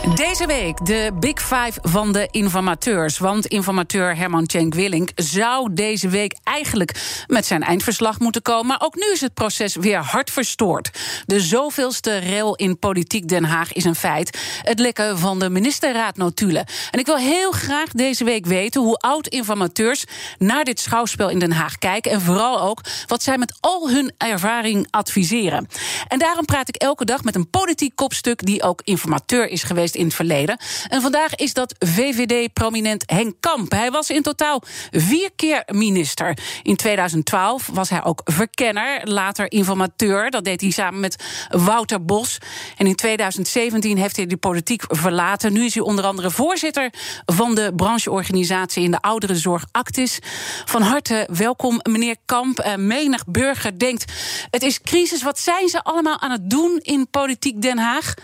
Deze week de Big Five van de informateurs. Want informateur Herman Cenk Willink zou deze week eigenlijk met zijn eindverslag moeten komen. Maar ook nu is het proces weer hard verstoord. De zoveelste rel in politiek Den Haag is een feit. Het lekken van de ministerraad notulen. En ik wil heel graag deze week weten hoe oud-informateurs naar dit schouwspel in Den Haag kijken. En vooral ook wat zij met al hun ervaring adviseren. En daarom praat ik elke dag met een politiek kopstuk die ook informateur is geweest in het verleden. En vandaag is dat VVD-prominent Henk Kamp. Hij was in totaal vier keer minister. In 2012 was hij ook verkenner, later informateur. Dat deed hij samen met Wouter Bos. En in 2017 heeft hij de politiek verlaten. Nu is hij onder andere voorzitter van de brancheorganisatie in de ouderenzorg Actis. Van harte welkom, meneer Kamp. Uh, menig burger denkt: het is crisis. Wat zijn ze allemaal aan het doen in politiek Den Haag?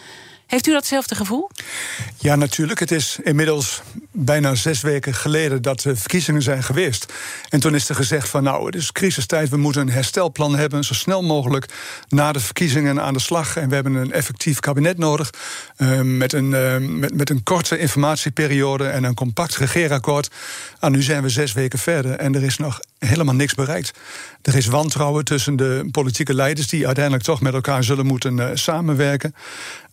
Heeft u datzelfde gevoel? Ja, natuurlijk. Het is inmiddels bijna zes weken geleden dat de verkiezingen zijn geweest. En toen is er gezegd van nou, het is crisistijd, we moeten een herstelplan hebben, zo snel mogelijk na de verkiezingen aan de slag. En we hebben een effectief kabinet nodig uh, met, een, uh, met, met een korte informatieperiode en een compact regeerakkoord. Nou, nu zijn we zes weken verder en er is nog helemaal niks bereikt. Er is wantrouwen tussen de politieke leiders die uiteindelijk toch met elkaar zullen moeten uh, samenwerken.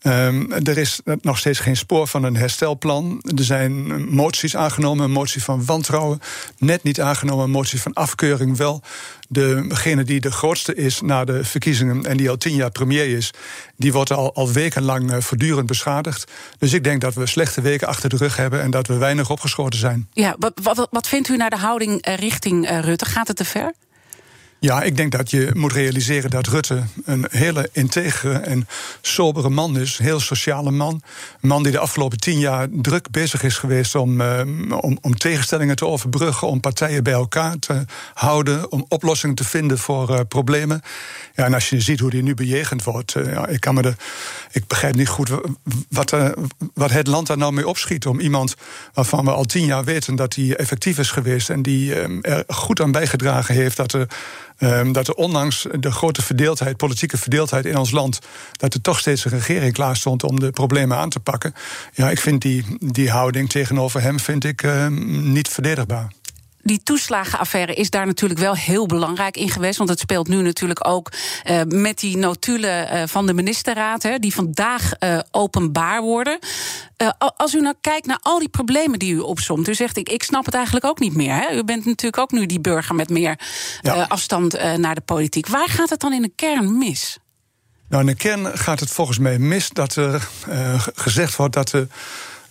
Um, er is nog steeds geen spoor van een herstelplan. Er zijn moties aangenomen, een motie van wantrouwen. Net niet aangenomen, een motie van afkeuring wel. Degene die de grootste is na de verkiezingen en die al tien jaar premier is, die wordt al, al wekenlang uh, voortdurend beschadigd. Dus ik denk dat we slechte weken achter de rug hebben en dat we weinig opgeschoten zijn. Ja, wat, wat, wat vindt u naar de houding uh, richting uh, Rutte? Gaat het te ver? Ja, ik denk dat je moet realiseren dat Rutte een hele integere en sobere man is. Heel sociale man. Een man die de afgelopen tien jaar druk bezig is geweest om, uh, om, om, tegenstellingen te overbruggen, om partijen bij elkaar te houden, om oplossingen te vinden voor uh, problemen. Ja, en als je ziet hoe die nu bejegend wordt, uh, ja, ik, kan me de, ik begrijp niet goed wat, wat het land daar nou mee opschiet. Om iemand waarvan we al tien jaar weten dat hij effectief is geweest en die er goed aan bijgedragen heeft dat er dat er ondanks de grote verdeeldheid, politieke verdeeldheid in ons land, dat er toch steeds een regering klaar stond om de problemen aan te pakken. Ja, ik vind die, die houding tegenover hem vind ik, uh, niet verdedigbaar die toeslagenaffaire is daar natuurlijk wel heel belangrijk in geweest. Want het speelt nu natuurlijk ook uh, met die notulen uh, van de ministerraad, hè, die vandaag uh, openbaar worden. als u nou kijkt naar al die problemen die u opsomt, u zegt: ik, ik snap het eigenlijk ook niet meer. Hè? U bent natuurlijk ook nu die burger met meer ja. afstand naar de politiek. Waar gaat het dan in de kern mis? Nou, in de kern gaat het volgens mij mis dat er gezegd wordt dat er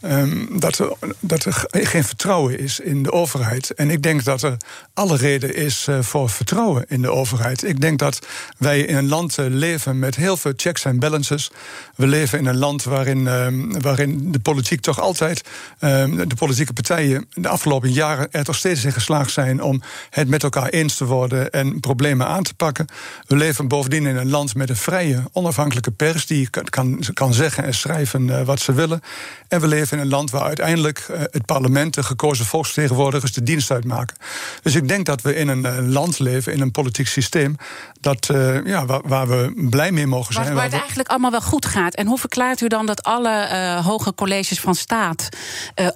Um, dat, er, dat er geen vertrouwen is in de overheid. En ik denk dat er alle reden is uh, voor vertrouwen in de overheid. Ik denk dat wij in een land uh, leven met heel veel checks en balances. We leven in een land waarin, um, waarin de politiek toch altijd, um, de politieke partijen de afgelopen jaren er toch steeds in geslaagd zijn om het met elkaar eens te worden en problemen aan te pakken. We leven bovendien in een land met een vrije, onafhankelijke pers die kan, kan, zeggen en schrijven uh, wat ze willen. En we leven in een land waar uiteindelijk uh, het parlement, de gekozen volksvertegenwoordigers, de dienst uitmaken. Dus ik denk dat we in een uh, land leven, in een politiek systeem, dat, uh, ja, waar, waar, we blij mee mogen zijn. Waar, waar het we... eigenlijk allemaal wel goed gaat. En hoe verklaart u dan dat alle hoge colleges van staat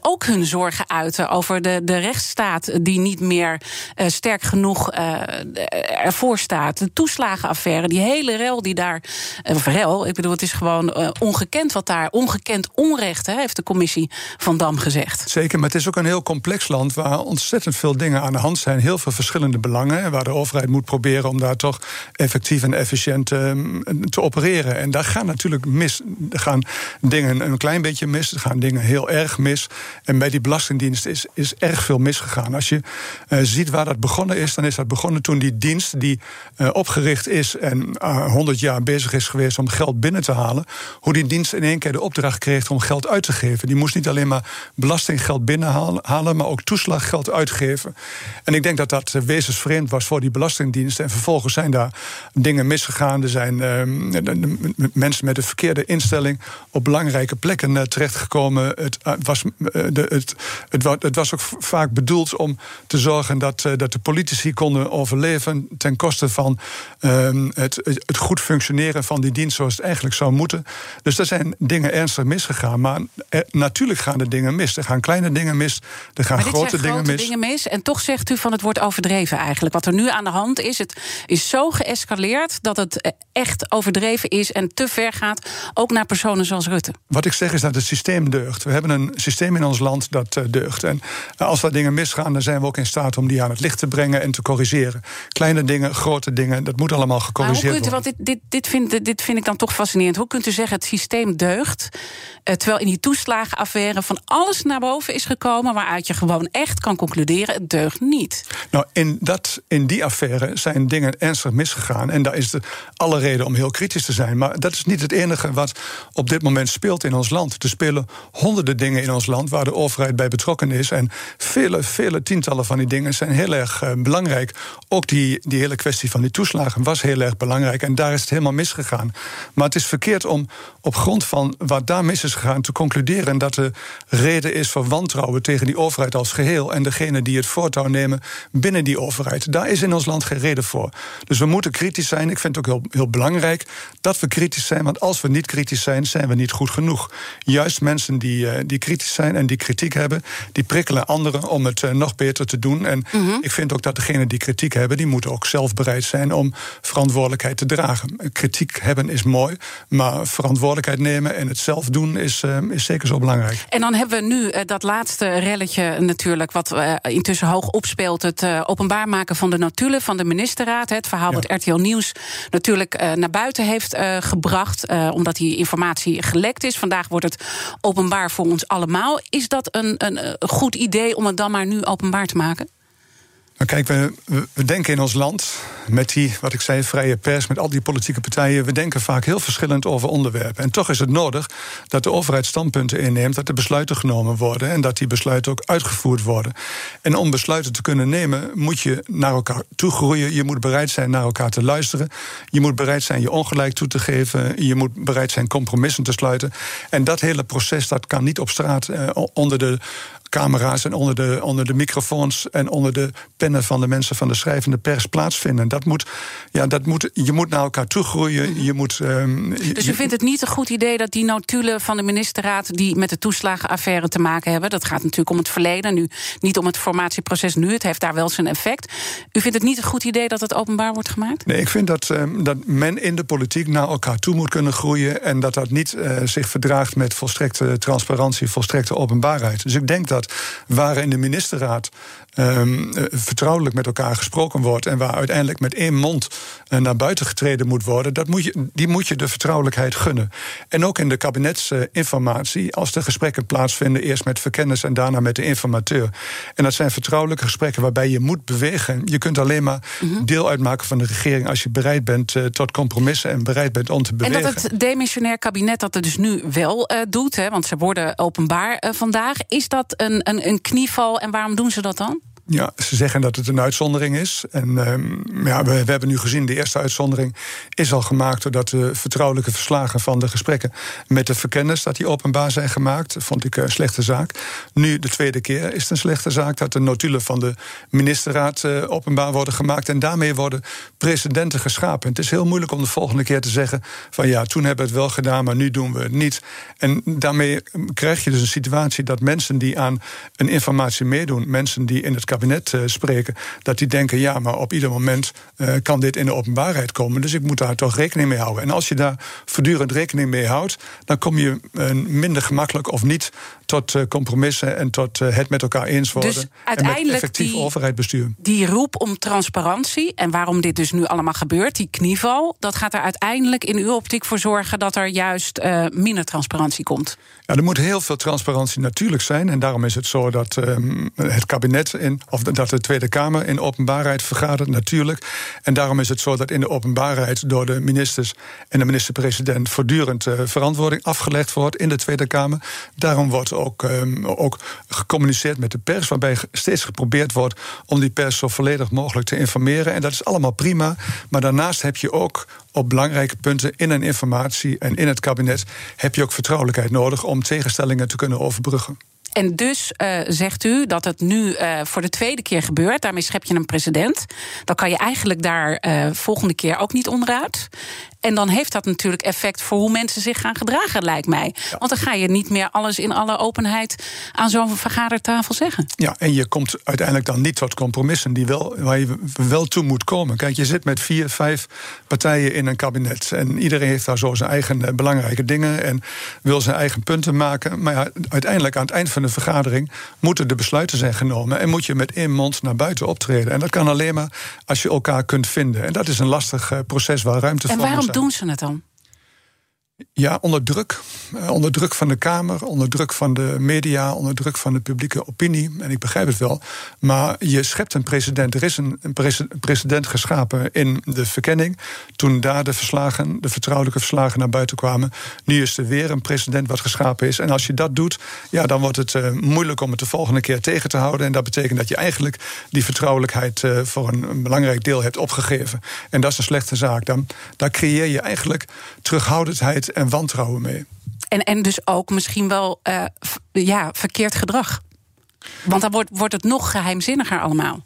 ook hun zorgen uiten over de, de rechtsstaat die niet meer sterk genoeg ervoor staat? De toeslagenaffaire, die hele rel die daar. of rel, ik bedoel, het is gewoon ongekend wat daar, ongekend onrecht, hè, heeft de commissie van Dam gezegd. Zeker, maar het is ook een heel complex land waar ontzettend veel dingen aan de hand zijn. Heel veel verschillende belangen. Waar de overheid moet proberen om daar toch effectief en efficiënt um, te opereren. En daar gaan natuurlijk mis. Er gaan dingen een klein beetje mis. Er gaan dingen heel erg mis. En bij die Belastingdienst is, is erg veel misgegaan. Als je uh, ziet waar dat begonnen is, dan is dat begonnen toen die dienst die uh, opgericht is en uh, 100 jaar bezig is geweest om geld binnen te halen. Hoe die dienst in één keer de opdracht kreeg om geld uit te geven. Die Moest niet alleen maar belastinggeld binnenhalen, maar ook toeslaggeld uitgeven. En ik denk dat dat wezensvreemd was voor die Belastingdienst. En vervolgens zijn daar dingen misgegaan. Er zijn ehm, mensen met de verkeerde instelling op belangrijke plekken terechtgekomen. Het, was, de, het, het, het, was ook vaak bedoeld om te zorgen dat, dat de politici konden overleven ten koste van ehm, het, het goed functioneren van die dienst zoals het eigenlijk zou moeten. Dus er zijn dingen ernstig misgegaan. Maar natuurlijk gaan er dingen mis. Er gaan kleine dingen mis, er gaan grote, dingen, grote mis. dingen mis. En toch zegt u van het wordt overdreven eigenlijk. Wat er nu aan de hand is, het is zo geëscaleerd dat het eh, echt overdreven is en te ver gaat, ook naar personen zoals Rutte. Wat ik zeg is dat het systeem deugt. We hebben een systeem in ons land dat uh, deugt. En als er dingen misgaan, dan zijn we ook in staat om die aan het licht te brengen en te corrigeren. Kleine dingen, grote dingen, dat moet allemaal gecorrigeerd worden. Want dit, dit, dit, vind, dit vind ik dan toch fascinerend. Hoe kunt u zeggen het systeem deugt, terwijl in die toeslagenaffaire van alles naar boven is gekomen waaruit je gewoon echt kan concluderen: het deugt niet. Nou, in, dat, in die affaire zijn dingen ernstig misgegaan. En daar is de, alle reden om heel kritisch te zijn. Maar dat is niet het enige wat op dit moment speelt in ons land. Er spelen honderden dingen in ons land waar de overheid bij betrokken is. En vele, vele tientallen van die dingen zijn heel erg uh, belangrijk. Ook die, die hele kwestie van die toeslagen was heel erg belangrijk. En daar is het helemaal misgegaan. Maar het is verkeerd om op grond van wat daar mis is gegaan te concluderen dat er reden is voor wantrouwen tegen die overheid als geheel en degene die het voortouw nemen binnen die overheid. Daar is in ons land geen reden voor. Dus we moeten kritisch zijn. Ik vind het ook heel, heel belangrijk dat we kritisch zijn, want als we niet kritisch zijn, zijn we niet goed genoeg. Juist mensen die, uh, die kritisch zijn en die kritiek hebben, die prikkelen anderen om het uh, nog beter te doen. En mm -hmm. ik vind ook dat degenen die kritiek hebben, die moeten ook zelf bereid zijn om verantwoordelijkheid te dragen. Kritiek hebben is mooi, maar verantwoordelijkheid nemen en het zelf doen is, uh, is zeker zo belangrijk. En dan hebben we nu dat laatste relletje natuurlijk, wat intussen hoog opspeelt: het openbaar maken van de notulen van de ministerraad. Het verhaal ja. wat RTL Nieuws natuurlijk naar buiten heeft gebracht, omdat die informatie gelekt is. Vandaag wordt het openbaar voor ons allemaal. Is dat een, een goed idee om het dan maar nu openbaar te maken? Nou, kijk, we, we, denken in ons land, met die, wat ik zei, vrije pers, met al die politieke partijen, we denken vaak heel verschillend over onderwerpen. En toch is het nodig dat de overheid standpunten inneemt, dat er besluiten genomen worden en dat die besluiten ook uitgevoerd worden. En om besluiten te kunnen nemen, moet je naar elkaar toe groeien. Je moet bereid zijn naar elkaar te luisteren. Je moet bereid zijn je ongelijk toe te geven. Je moet bereid zijn compromissen te sluiten. En dat hele proces, dat kan niet op straat eh, onder de camera's en onder de, onder de microfoons en onder de pennen van de mensen van de schrijvende pers plaatsvinden. Dat moet, ja, dat moet, je moet naar elkaar toe groeien. Je moet, um, dus je, vindt het niet een goed idee dat die notulen van de ministerraad die met de toeslagenaffaire te maken hebben, dat gaat natuurlijk om het verleden, nu niet om het formatieproces nu, het heeft daar wel zijn effect. U vindt het niet een goed idee dat het openbaar wordt gemaakt? Nee, ik vind dat, um, dat men in de politiek naar elkaar toe moet kunnen groeien en dat dat niet uh, zich verdraagt met volstrekte transparantie, volstrekte openbaarheid. Dus ik denk dat waar in de ministerraad um, vertrouwelijk met elkaar gesproken wordt en waar uiteindelijk met één mond uh, naar buiten getreden moet worden, dat moet je, die moet je de vertrouwelijkheid gunnen. En ook in de kabinetsinformatie, als de gesprekken plaatsvinden, eerst met verkenners en daarna met de informateur. En dat zijn vertrouwelijke gesprekken waarbij je moet bewegen. Je kunt alleen maar -hmm. deel uitmaken van de regering als je bereid bent tot compromissen en bereid bent om te bewegen. En dat het demissionair kabinet dat het dus nu wel uh, doet, hè, want ze worden openbaar vandaag, is dat een, een, een knieval en waarom doen ze dat dan? Ja, ze zeggen dat het een uitzondering is. En um, ja, we, we, hebben nu gezien, de eerste uitzondering is al gemaakt... doordat de vertrouwelijke verslagen van de gesprekken met de verkenners... dat die openbaar zijn gemaakt, vond ik een slechte zaak. Nu, de tweede keer, is het een slechte zaak... dat de notulen van de ministerraad uh, openbaar worden gemaakt... en daarmee worden precedenten geschapen. Het is heel moeilijk om de volgende keer te zeggen... van ja, toen hebben we het wel gedaan, maar nu doen we het niet. En daarmee krijg je dus een situatie dat mensen die aan een informatie meedoen... mensen die in het kabinet uh, spreken, dat die denken: ja, maar op ieder moment uh, kan dit in de openbaarheid komen. Dus ik moet daar toch rekening mee houden. En als je daar voortdurend rekening mee houdt, dan kom je uh, minder gemakkelijk of niet tot compromissen en tot het met elkaar eens worden. Dus uiteindelijk en effectief die, overheidsbestuur. Die roep om transparantie en waarom dit dus nu allemaal gebeurt, die knieval, dat gaat er uiteindelijk in uw optiek voor zorgen dat er juist minder transparantie komt. Ja, er moet heel veel transparantie natuurlijk zijn. En daarom is het zo dat um, het kabinet in of dat de Tweede Kamer in openbaarheid vergadert, natuurlijk. En daarom is het zo dat in de openbaarheid door de ministers en de minister-president voortdurend verantwoording afgelegd wordt in de Tweede Kamer. Daarom wordt ook, ehm, ook gecommuniceerd met de pers, waarbij steeds geprobeerd wordt om die pers zo volledig mogelijk te informeren. En dat is allemaal prima. Maar daarnaast heb je ook op belangrijke punten in een informatie en in het kabinet heb je ook vertrouwelijkheid nodig om tegenstellingen te kunnen overbruggen. En dus uh, zegt u dat het nu uh, voor de tweede keer gebeurt. Daarmee schep je een president. Dan kan je eigenlijk daar uh, volgende keer ook niet onderuit. En dan heeft dat natuurlijk effect voor hoe mensen zich gaan gedragen, lijkt mij. Want dan ga je niet meer alles in alle openheid aan zo'n vergadertafel zeggen. Ja, en je komt uiteindelijk dan niet tot compromissen die wel, waar je wel toe moet komen. Kijk, je zit met vier, vijf partijen in een kabinet. En iedereen heeft daar zo zijn eigen belangrijke dingen en wil zijn eigen punten maken. Maar ja, uiteindelijk aan het eind van de vergadering moeten de besluiten zijn genomen. En moet je met één mond naar buiten optreden. En dat kan alleen maar als je elkaar kunt vinden. En dat is een lastig proces waar ruimte voor is doen ze het dan? Ja, onder druk. Uh, onder druk van de Kamer, onder druk van de media, onder druk van de publieke opinie. En ik begrijp het wel. Maar je schept een president. Er is een, een president geschapen in de verkenning. Toen daar de verslagen, de vertrouwelijke verslagen naar buiten kwamen. Nu is er weer een president wat geschapen is. En als je dat doet, ja, dan wordt het uh, moeilijk om het de volgende keer tegen te houden. En dat betekent dat je eigenlijk die vertrouwelijkheid uh, voor een, een, belangrijk deel hebt opgegeven. En dat is een slechte zaak. Dan, daar creëer je eigenlijk terughoudendheid en wantrouwen mee. En, en dus ook misschien wel uh, ja, verkeerd gedrag. Want dan wordt, wordt het nog geheimzinniger allemaal.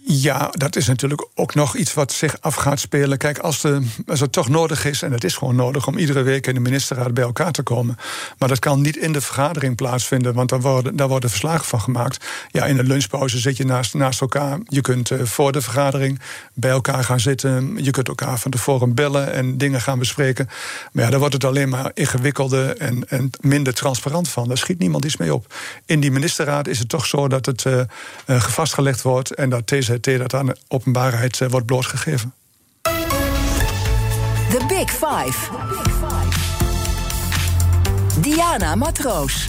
Ja, dat is natuurlijk ook nog iets wat zich af gaat spelen. Kijk, als, het toch nodig is, en het is gewoon nodig om iedere week in de ministerraad bij elkaar te komen. Maar dat kan niet in de vergadering plaatsvinden, want dan worden, daar worden verslagen van gemaakt. Ja, in de lunchpauze zit je naast, naast elkaar. Je kunt uh, voor de vergadering bij elkaar gaan zitten. Je kunt elkaar van tevoren bellen en dingen gaan bespreken. Maar ja, daar wordt het alleen maar ingewikkelder en, en minder transparant van. Daar schiet niemand iets mee op. In die ministerraad is het toch zo dat het uh, uh, vastgelegd wordt en dat deze dat aan de openbaarheid eh, wordt blootgegeven. The Big Five. Diana Matroos.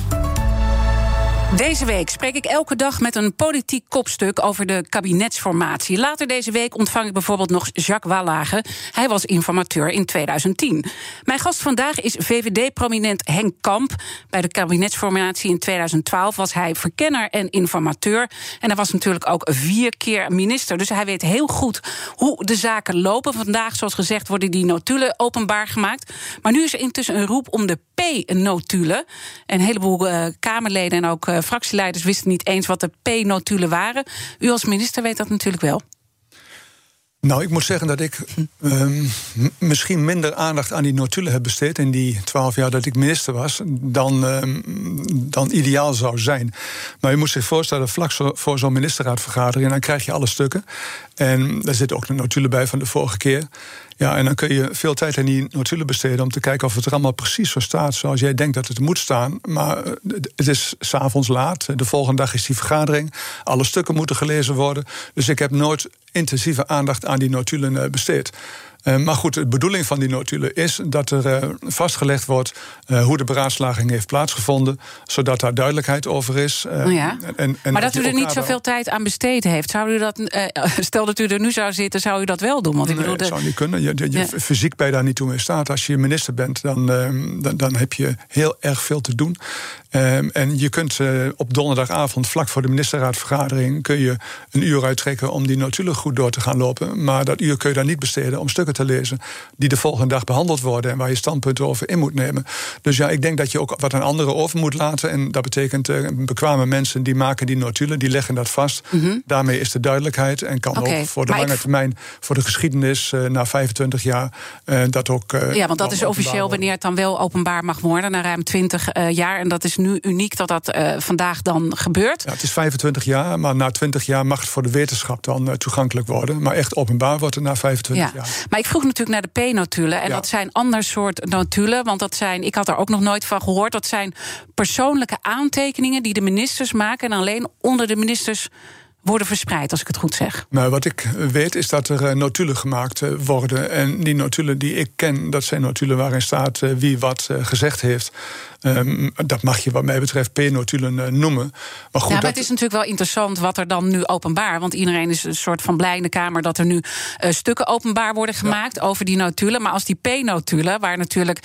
Deze week spreek ik elke dag met een politiek kopstuk over de kabinetsformatie. Later deze week ontvang ik bijvoorbeeld nog Jacques Wallage. Hij was informateur in 2010. Mijn gast vandaag is VVD-prominent Henk Kamp. Bij de kabinetsformatie in 2012 was hij verkenner en informateur. En hij was natuurlijk ook vier keer minister. Dus hij weet heel goed hoe de zaken lopen. Vandaag, zoals gezegd, worden die notulen openbaar gemaakt. Maar nu is er intussen een roep om de P-notulen. Een heleboel uh, Kamerleden en ook uh, fractieleiders wisten niet eens wat de P-notulen waren. U als minister weet dat natuurlijk wel. Nou, ik moet zeggen dat ik um, misschien minder aandacht aan die notulen heb besteed in die twaalf jaar dat ik minister was, dan, um, dan ideaal zou zijn. Maar je moet zich voorstellen, vlak voor zo'n ministerraadvergadering, dan krijg je alle stukken. En daar zitten ook de notulen bij van de vorige keer. Ja, en dan kun je veel tijd aan die notulen besteden om te kijken of het er allemaal precies zo staat zoals jij denkt dat het moet staan. Maar eh, het is s'avonds laat, de volgende dag is die vergadering, alle stukken moeten gelezen worden. Dus ik heb nooit intensieve aandacht aan die notulen eh, besteed. Uh, maar goed, de bedoeling van die notulen is dat er uh, vastgelegd wordt uh, hoe de beraadslaging heeft plaatsgevonden, zodat daar duidelijkheid over is. Oh ja. en, en maar dat, dat u er niet zoveel tijd aan besteed heeft, zou u dat, stel dat u er nu zou zitten, zou u dat wel doen? Want ik bedoel, dat zou niet kunnen. Je, je, ja. Fysiek ben je daar niet toe in staat. Als je minister bent, dan, ehm, dan, dan, heb je heel erg veel te doen. Um, en je kunt op donderdagavond, vlak voor de ministerraadvergadering, kun je een uur uittrekken om die notulen goed door te gaan lopen. Maar dat uur kun je daar niet besteden om stukken te lezen. die de volgende dag behandeld worden. en waar je standpunten over in moet nemen. Dus ja, ik denk dat je ook wat aan anderen over moet laten. En dat betekent uh, bekwame mensen die maken die notulen, die leggen dat vast. Mm -hmm. Daarmee is de duidelijkheid. En kan okay, ook voor de lange termijn, voor de geschiedenis uh, na 25 jaar, uh, dat ook. ja, want dat is officieel wanneer het dan wel openbaar mag worden, na ruim 20 jaar. En dat is nu uniek dat dat vandaag dan gebeurt. Ja, het is 25 jaar, maar na 20 jaar mag het voor de wetenschap dan toegankelijk worden. Maar echt openbaar wordt het na 25 ja. jaar. Maar ik vroeg natuurlijk naar de P-notulen. En ja. dat zijn ander soort notulen. Want dat zijn, ik had er ook nog nooit van gehoord. Dat zijn persoonlijke aantekeningen die de ministers maken. En alleen onder de ministers worden verspreid, als ik het goed zeg. Nou, wat ik weet is dat er notulen gemaakt worden. En die notulen die ik ken, dat zijn notulen waarin staat wie wat gezegd heeft. Um, dat mag je wat mij betreft P-notulen noemen. Maar goed, ja, maar het is natuurlijk wel interessant wat er dan nu openbaar... want iedereen is een soort van blij in de Kamer... dat er nu uh, stukken openbaar worden gemaakt over die notulen. Maar als die P-notulen, waar natuurlijk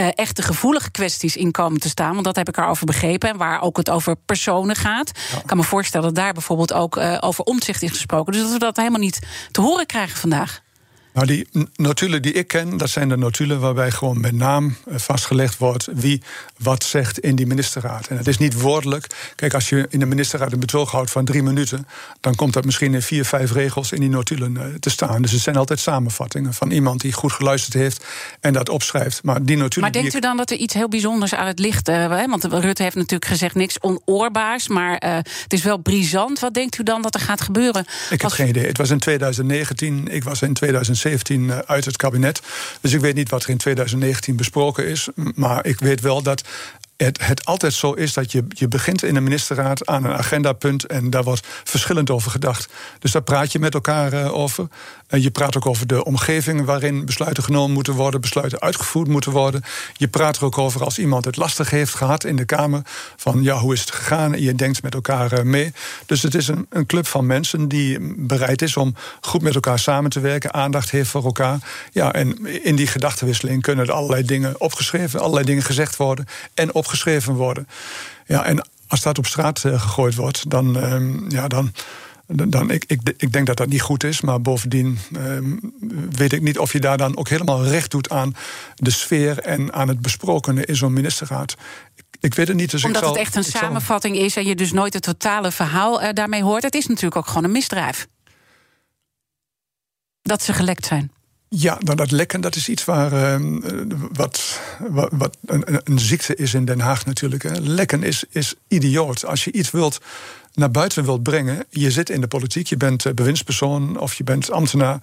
uh, echte gevoelige kwesties in komen te staan... want dat heb ik erover begrepen, en waar ook het over personen gaat... Ik kan me voorstellen dat daar bijvoorbeeld ook over omzicht is gesproken. Dus dat we dat helemaal niet te horen krijgen vandaag. Nou, die notulen die ik ken, dat zijn de notulen waarbij gewoon met naam eh, vastgelegd wordt wie wat zegt in die ministerraad. En het is niet woordelijk. Kijk, als je in de ministerraad een betoog houdt van drie minuten, dan komt dat misschien in vier, vijf regels in die notulen eh, te staan. Dus het zijn altijd samenvattingen van iemand die goed geluisterd heeft en dat opschrijft. Maar die notulen. Maar denkt u dan dat er iets heel bijzonders aan het licht? Uh, want Rutte heeft natuurlijk gezegd niks onoorbaars, maar uh, het is wel brisant. Wat denkt u dan dat er gaat gebeuren? Ik heb geen idee. Het was in 2019, ik was in 2017. 2017 eh, uit het kabinet. Dus ik weet niet wat er in 2019 besproken is. Maar ik weet wel dat het, het altijd zo is dat je, je begint in de ministerraad aan een agendapunt en daar wordt verschillend over gedacht. Dus daar praat je met elkaar uh, over. En je praat ook over de omgeving waarin besluiten genomen moeten worden, besluiten uitgevoerd moeten worden. Je praat er ook over als iemand het lastig heeft gehad in de Kamer. Van ja, hoe is het gegaan? Je denkt met elkaar uh, mee. Dus het is een, een club van mensen die bereid is om goed met elkaar samen te werken, aandacht heeft voor elkaar. Ja, en in die gedachtenwisseling kunnen er allerlei dingen opgeschreven, allerlei dingen gezegd worden en opgeschreven geschreven worden. Ja, en als dat op straat uh, gegooid wordt, dan, uh, ja, dan, dan ik, ik, ik denk dat dat niet goed is. Maar bovendien uh, weet ik niet of je daar dan ook helemaal recht doet aan de sfeer en aan het besprokene in zo'n ministerraad. Ik weet het niet. Dus Omdat ik zal, het echt een samenvatting is en je dus nooit het totale verhaal uh, daarmee hoort. Het is natuurlijk ook gewoon een misdrijf. Dat ze gelekt zijn. Ja, nou dat lekken dat is iets waar uh, wat, wat, wat een, een, ziekte is in Den Haag natuurlijk. Hè. Lekken is, is idioot. Als je iets wilt naar buiten wilt brengen. Je zit in de politiek, je bent eh, bewindspersoon of je bent ambtenaar.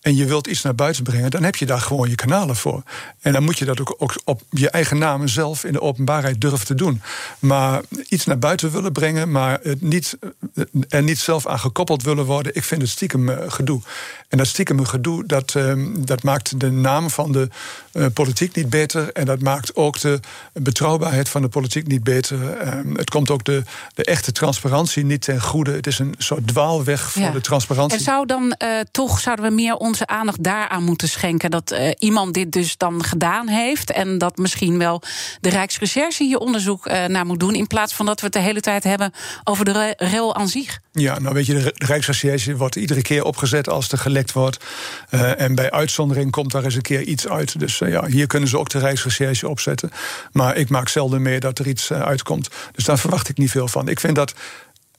En je wilt iets naar buiten brengen, dan heb je daar gewoon je kanalen voor. En dan moet je dat ook, ook op je eigen naam zelf in de openbaarheid durven te doen. Maar iets naar buiten willen brengen, maar het niet, eh, er niet zelf aan gekoppeld willen worden, ik vind het stiekem eh, gedoe. En dat stiekem gedoe, dat, ehm, dat maakt de naam van de politiek niet beter. En dat maakt ook de betrouwbaarheid van de politiek niet beter. Ehm, het komt ook de, de echte transparantie niet ten goede. Het is een soort dwaalweg voor de transparantie. En zou dan uh, toch zouden we meer onze aandacht daaraan moeten schenken dat uh, iemand dit dus dan gedaan heeft en dat misschien wel de Rijksrecherche hier onderzoek uh, naar moet doen in plaats van dat we het de hele tijd hebben over de rel aan zich. Ja, nou weet je, de Rijksrecherche wordt iedere keer opgezet als er gelekt wordt. en bij uitzondering komt daar eens een keer iets uit. Dus ja, hier kunnen ze ook de Rijksrecherche opzetten. Maar ik maak zelden mee dat er iets uitkomt. Dus daar verwacht ik niet veel van. Ik vind dat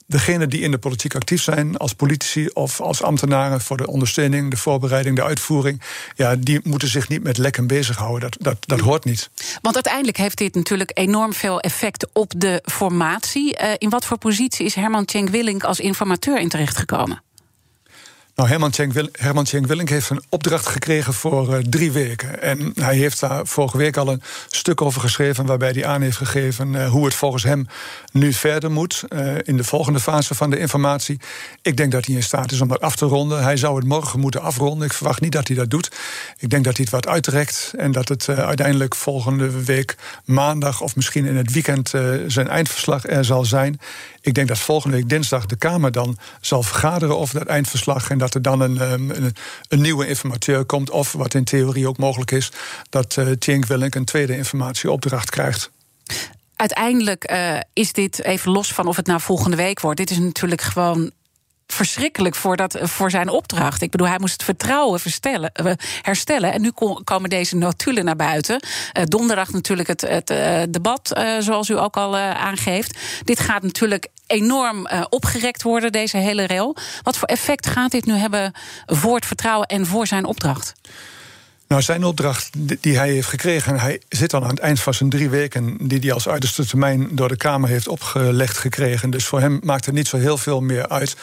degenen die in de politiek actief zijn, als politici of als ambtenaren voor de ondersteuning, de voorbereiding, de uitvoering, ja, die moeten zich niet met lekken bezighouden. Dat, dat, dat hoort niet. Want uiteindelijk heeft dit natuurlijk enorm veel effect op de formatie. Uh, in wat voor positie is Herman Tjenk Willink als informateur in terechtgekomen? Nou, Herman Tjenk, Willink heeft een opdracht gekregen voor uh, drie weken. En hij heeft daar vorige week al een stuk over geschreven... waarbij hij aan heeft gegeven uh, hoe het volgens hem nu verder moet... Uh, in de volgende fase van de informatie. Ik denk dat hij in staat is om dat af te ronden. Hij zou het morgen moeten afronden. Ik verwacht niet dat hij dat doet. Ik denk dat hij het wat uitrekt... en dat het uiteindelijk volgende week maandag... of misschien in het weekend zijn eindverslag er zal zijn. Ik denk dat volgende week dinsdag de Kamer dan zal vergaderen over dat eindverslag... en dat er dan een, ehm, een, nieuwe informateur komt... of wat in theorie ook mogelijk is... dat uh, Tjenk Willink een tweede informatieopdracht krijgt. Uiteindelijk uh, is dit, even los van of het nou volgende week wordt... dit is natuurlijk gewoon verschrikkelijk voor, dat, voor zijn opdracht. Ik bedoel, hij moest het vertrouwen eh, herstellen. En nu komen deze notulen naar buiten. Uh, donderdag natuurlijk het, het uh, debat, zoals u ook al aangeeft. Dit gaat natuurlijk enorm opgerekt worden, deze hele rail. Wat voor effect gaat dit nu hebben voor het vertrouwen en voor zijn opdracht? Nou, zijn opdracht die hij heeft gekregen, en hij zit dan aan het eind van zijn drie weken, die hij als uiterste termijn door de Kamer heeft opgelegd gekregen. Dus voor hem maakt het niet zo heel veel meer uit.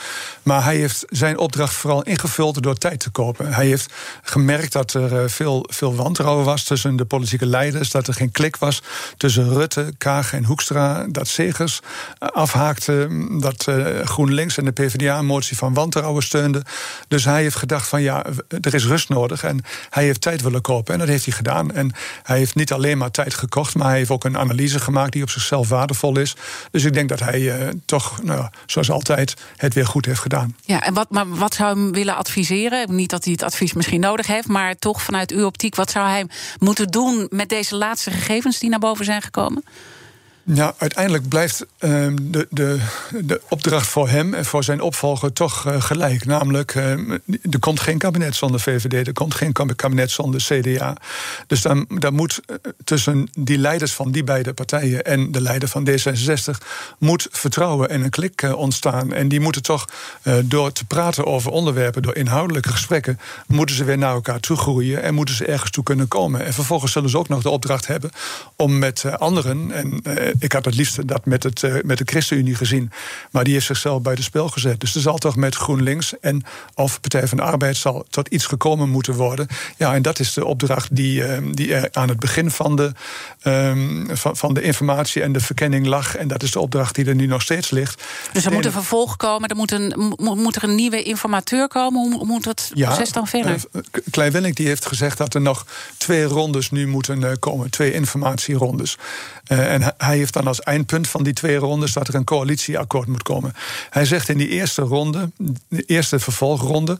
Maar hij heeft zijn opdracht vooral ingevuld door tijd te kopen. Hij heeft gemerkt dat er eh, veel, veel wantrouwen was tussen de politieke leiders, dat er geen klik was tussen Rutte, Kaag en Hoekstra, dat Segers eh, afhaakte, dat uh, GroenLinks en de PvdA een motie van wantrouwen steunde. Dus hij heeft gedacht van ja, er is rust nodig en hij heeft tijd willen kopen. En dat heeft hij gedaan. En hij heeft niet alleen maar tijd gekocht, maar hij heeft ook een analyse gemaakt die op zichzelf waardevol is. Dus ik denk dat hij uh, toch, nou, zoals altijd, het weer goed heeft gedaan. Ja, en wat, maar wat zou hem willen adviseren? Niet dat hij het advies misschien nodig heeft, maar toch vanuit uw optiek, wat zou hij moeten doen met deze laatste gegevens die naar boven zijn gekomen? Ja, uiteindelijk blijft uh, de, de, de opdracht voor hem en voor zijn opvolger toch uh, gelijk. Namelijk, uh, er komt geen kabinet zonder VVD, er komt geen kabinet zonder CDA. Dus dan, dan moet eh, tussen die leiders van die beide partijen en de leider van D66 moet vertrouwen en een klik ontstaan. En die moeten toch door te praten over onderwerpen, door inhoudelijke gesprekken, moeten ze weer naar elkaar toe groeien en moeten ze ergens toe kunnen komen. En vervolgens zullen ze ook nog de opdracht hebben om met anderen en ik had het liefst dat met, het, uh, met de ChristenUnie gezien. Maar die heeft zichzelf buiten spel gezet. Dus er zal toch met GroenLinks en of Partij van de Arbeid zal tot iets gekomen moeten worden. Ja, en dat is de opdracht die, uh, die er aan het begin van de, um, van, van de informatie en de verkenning lag. En dat is de opdracht die er nu nog steeds ligt. Dus er moet een vervolg komen, er moet, een, moet er een nieuwe informateur komen. Hoe moet het ja, proces dan verder? Uh, Klein Willink die heeft gezegd dat er nog twee rondes nu moeten komen, twee informatierondes. en hij heeft dan als eindpunt van die twee rondes dat er een coalitieakkoord moet komen. Hij zegt in die eerste ronde, de eerste vervolgronde,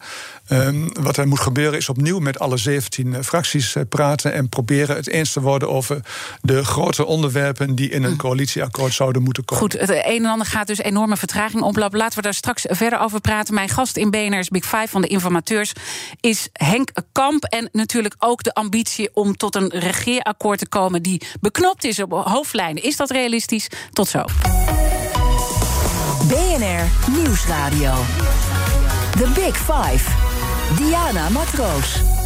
um, wat er moet gebeuren is opnieuw met alle 17 eh, fracties uh, praten en proberen het eens te worden over de grote onderwerpen die in een hm. coalitieakkoord zouden moeten komen. Goed, het een en ander gaat dus enorme vertraging oplopen. Laten we daar straks verder over praten. Mijn gast in BNR's Big Five van de informateurs is Henk Kamp. En natuurlijk ook de ambitie om tot een regeerakkoord te komen die beknopt is op hoofdlijnen. Is dat realistisch? Tot zo. BNR Nieuwsradio. The Big Five. Diana Matroos.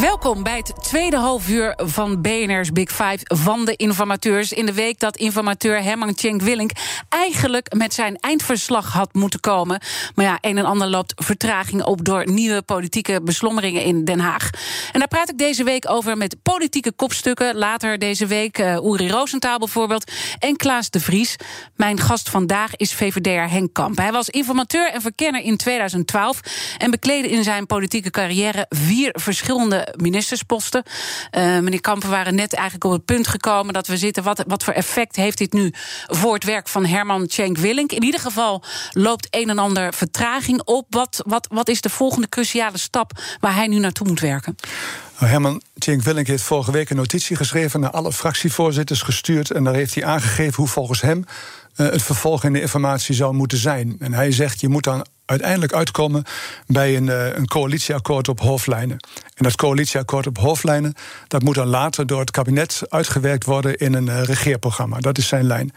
Welkom bij het tweede halfuur van BNR's Big Five van de informateurs. In de week dat informateur Herman Tjenk Willink eigenlijk met zijn eindverslag had moeten komen. Maar ja, een en ander loopt vertraging op door nieuwe politieke beslommeringen in Den Haag. En daar praat ik deze week over met politieke kopstukken. Later deze week uh, Uri Roosentaal bijvoorbeeld en Klaas de Vries. Mijn gast vandaag is VVD'er Henk Kamp. Hij was informateur en verkenner in 2012 en bekleedde in zijn politieke carrière vier verschillende ministersposten. Uh, meneer Kampen waren net eigenlijk op het punt gekomen dat we zitten. Wat, wat voor effect heeft dit nu voor het werk van Herman Tjenk Willink? In ieder geval loopt een en ander vertraging op. Wat, wat, wat is de volgende cruciale stap waar hij nu naartoe moet werken? Nou, Herman Tjenk Willink heeft vorige week een notitie geschreven naar alle fractievoorzitters gestuurd. En daar heeft hij aangegeven hoe volgens hem uh, het vervolg in de informatie zou moeten zijn. En hij zegt: je moet dan uiteindelijk uitkomen bij een, uh, een coalitieakkoord op hoofdlijnen. En dat coalitieakkoord op hoofdlijnen, dat moet dan later door het kabinet uitgewerkt worden in een uh, regeerprogramma. Dat is zijn lijn.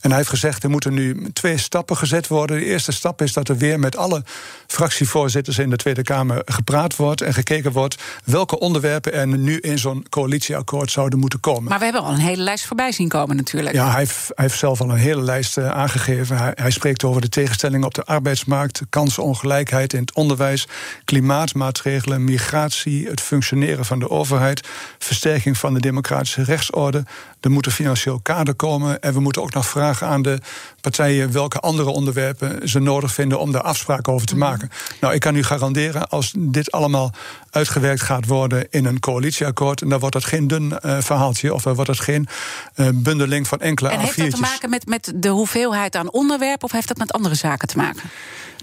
En hij heeft gezegd, er moeten nu twee stappen gezet worden. De eerste stap is dat er weer met alle fractievoorzitters in de Tweede Kamer gepraat wordt en gekeken wordt welke onderwerpen er nu in zo'n coalitieakkoord zouden moeten komen. Maar we hebben al een hele lijst voorbij zien komen natuurlijk. Ja, hij heeft, hij heeft zelf al een hele lijst uh, aangegeven. Hij, hij spreekt over de tegenstellingen op de arbeidsmarkt, kansenongelijkheid in het onderwijs, klimaatmaatregelen, migratie het functioneren van de overheid, versterking van de democratische rechtsorde. Er moet een financieel kader komen. En we moeten ook nog vragen aan de partijen welke andere onderwerpen ze nodig vinden om daar afspraken over te mhm. maken. Nou, ik kan u garanderen, als dit allemaal uitgewerkt gaat worden in een coalitieakkoord, en dan wordt dat geen dun uh, verhaaltje, of dan wordt dat geen uh, bundeling van enkele En heeft dat te maken met, met de hoeveelheid aan onderwerpen, of heeft dat met andere zaken te maken?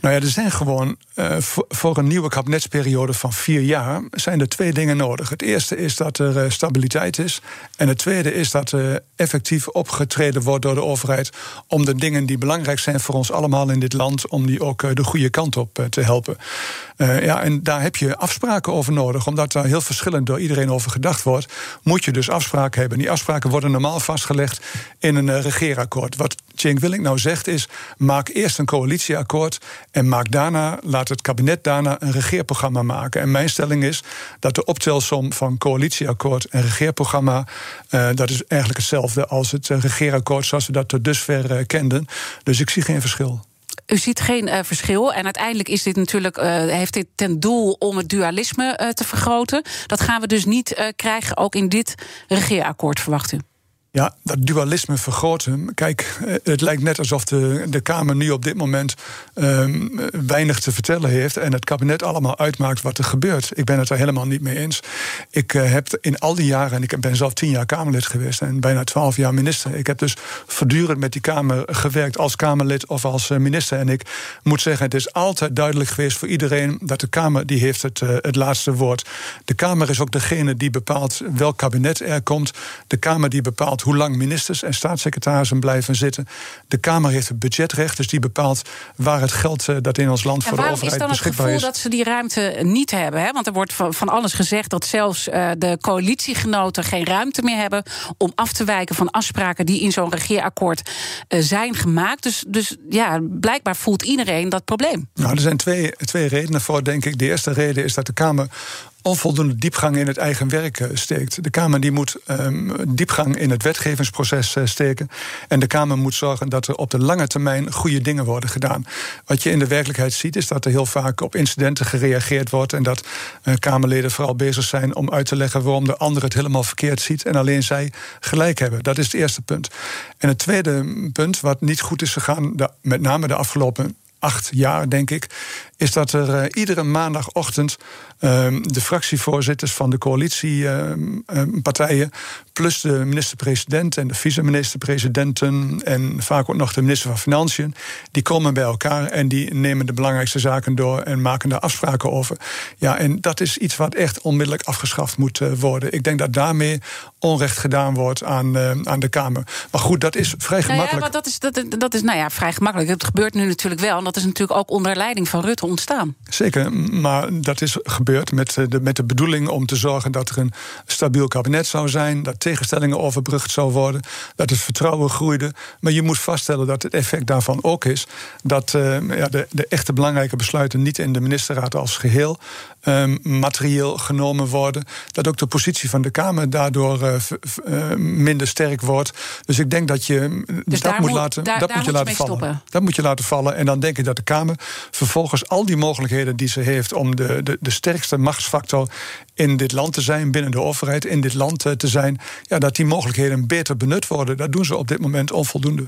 Nou ja, er zijn gewoon uh, voor een nieuwe kabinetsperiode van vier jaar zijn er twee dingen nodig. Het eerste is dat er uh, stabiliteit is. En het tweede is dat er effectief opgetreden wordt door de overheid om de dingen die belangrijk zijn voor ons allemaal in dit land, om die ook uh, de goede kant op te helpen. ja, en daar heb je afspraken over nodig, omdat daar heel verschillend door iedereen over gedacht wordt. Moet je dus afspraken hebben. Die afspraken worden normaal vastgelegd in een regeerakkoord. Wat Cenk Willink nou zegt is: maak eerst een coalitieakkoord En maak daarna, laat het kabinet daarna een regeerprogramma maken. En mijn stelling is dat de optelsom van coalitieakkoord en regeerprogramma. Uh, dat is eigenlijk hetzelfde als het uh, regeerakkoord zoals we dat tot dusver uh, kenden. Dus ik zie geen verschil. U ziet geen verschil. En uiteindelijk is dit natuurlijk, heeft dit ten doel om het dualisme te vergroten. Dat gaan we dus niet krijgen, ook in dit regeerakkoord, verwacht u? Ja, dat dualisme vergroten. Kijk, eh, het lijkt net alsof de, de Kamer nu op dit moment um, weinig te vertellen heeft. en het kabinet allemaal uitmaakt wat er gebeurt. Ik ben het er helemaal niet mee eens. Ik uh, heb in al die jaren, en ik ben zelf tien jaar Kamerlid geweest. en bijna twaalf jaar minister. Ik heb dus voortdurend met die Kamer gewerkt als Kamerlid of als uh, minister. En ik moet zeggen, het is altijd duidelijk geweest voor iedereen. dat de Kamer die heeft het, het laatste woord. De Kamer is ook degene die bepaalt welk kabinet er komt. De Kamer die bepaalt hoe lang ministers en staatssecretarissen blijven zitten. De Kamer heeft het budgetrecht, dus die bepaalt waar het geld uh, dat in ons land voor de overheid beschikbaar is. waarom is dan het gevoel dat ze die ruimte niet hebben? Hè? Want er wordt van, alles gezegd dat zelfs uh, de coalitiegenoten geen ruimte meer hebben om af te wijken van afspraken die in zo'n regeerakkoord uh, zijn gemaakt. Dus, dus ja, blijkbaar voelt iedereen dat probleem. Nou, er zijn twee, twee redenen voor, denk ik. De eerste reden is dat de Kamer onvoldoende diepgang in het eigen werk eh, steekt. De Kamer die moet um, diepgang in het wetgevingsproces uh, steken. En de Kamer moet zorgen dat er op de lange termijn goede dingen worden gedaan. Wat je in de werkelijkheid ziet, is dat er heel vaak op incidenten gereageerd wordt. En dat uh, Kamerleden vooral bezig zijn om uit te leggen waarom de ander het helemaal verkeerd ziet. En alleen zij gelijk hebben. Dat is het eerste punt. En het tweede punt, wat niet goed is gegaan, met name de afgelopen acht jaar, denk ik, is dat er uh, iedere maandagochtend uh, de fractievoorzitters van de coalitiepartijen, uh, plus de minister-president en de vice-minister-presidenten en vaak ook nog de minister van Financiën, die komen bij elkaar en die nemen de belangrijkste zaken door en maken daar afspraken over. Ja, en dat is iets wat echt onmiddellijk afgeschaft moet uh, worden. Ik denk dat daarmee onrecht gedaan wordt aan, uh, aan de Kamer. Maar goed, dat is vrij gemakkelijk. Nou ja, maar dat is, dat, dat is nou ja, vrij gemakkelijk. Het gebeurt nu natuurlijk wel. En dat is natuurlijk ook onder leiding van Rutte ontstaan. Zeker, maar dat is gebeurd met de, met de bedoeling om te zorgen dat er een stabiel kabinet zou zijn, dat tegenstellingen overbrugd zou worden, dat het vertrouwen groeide. Maar je moet vaststellen dat het effect daarvan ook is dat uh, ja, de, de echte belangrijke besluiten niet in de ministerraad als geheel uh, materieel genomen worden. Dat ook de positie van de Kamer daardoor uh, uh, minder sterk wordt. Dus ik denk dat je dus dat moet, laten, daar, dat daar moet je moet laten vallen. Stoppen. Dat moet je laten vallen. En dan denk ik dat de Kamer vervolgens al die mogelijkheden die ze heeft om de, de, de sterkste machtsfactor in dit land te zijn, binnen de overheid, in dit land te zijn, ja, dat die mogelijkheden beter benut worden. Dat doen ze op dit moment onvoldoende.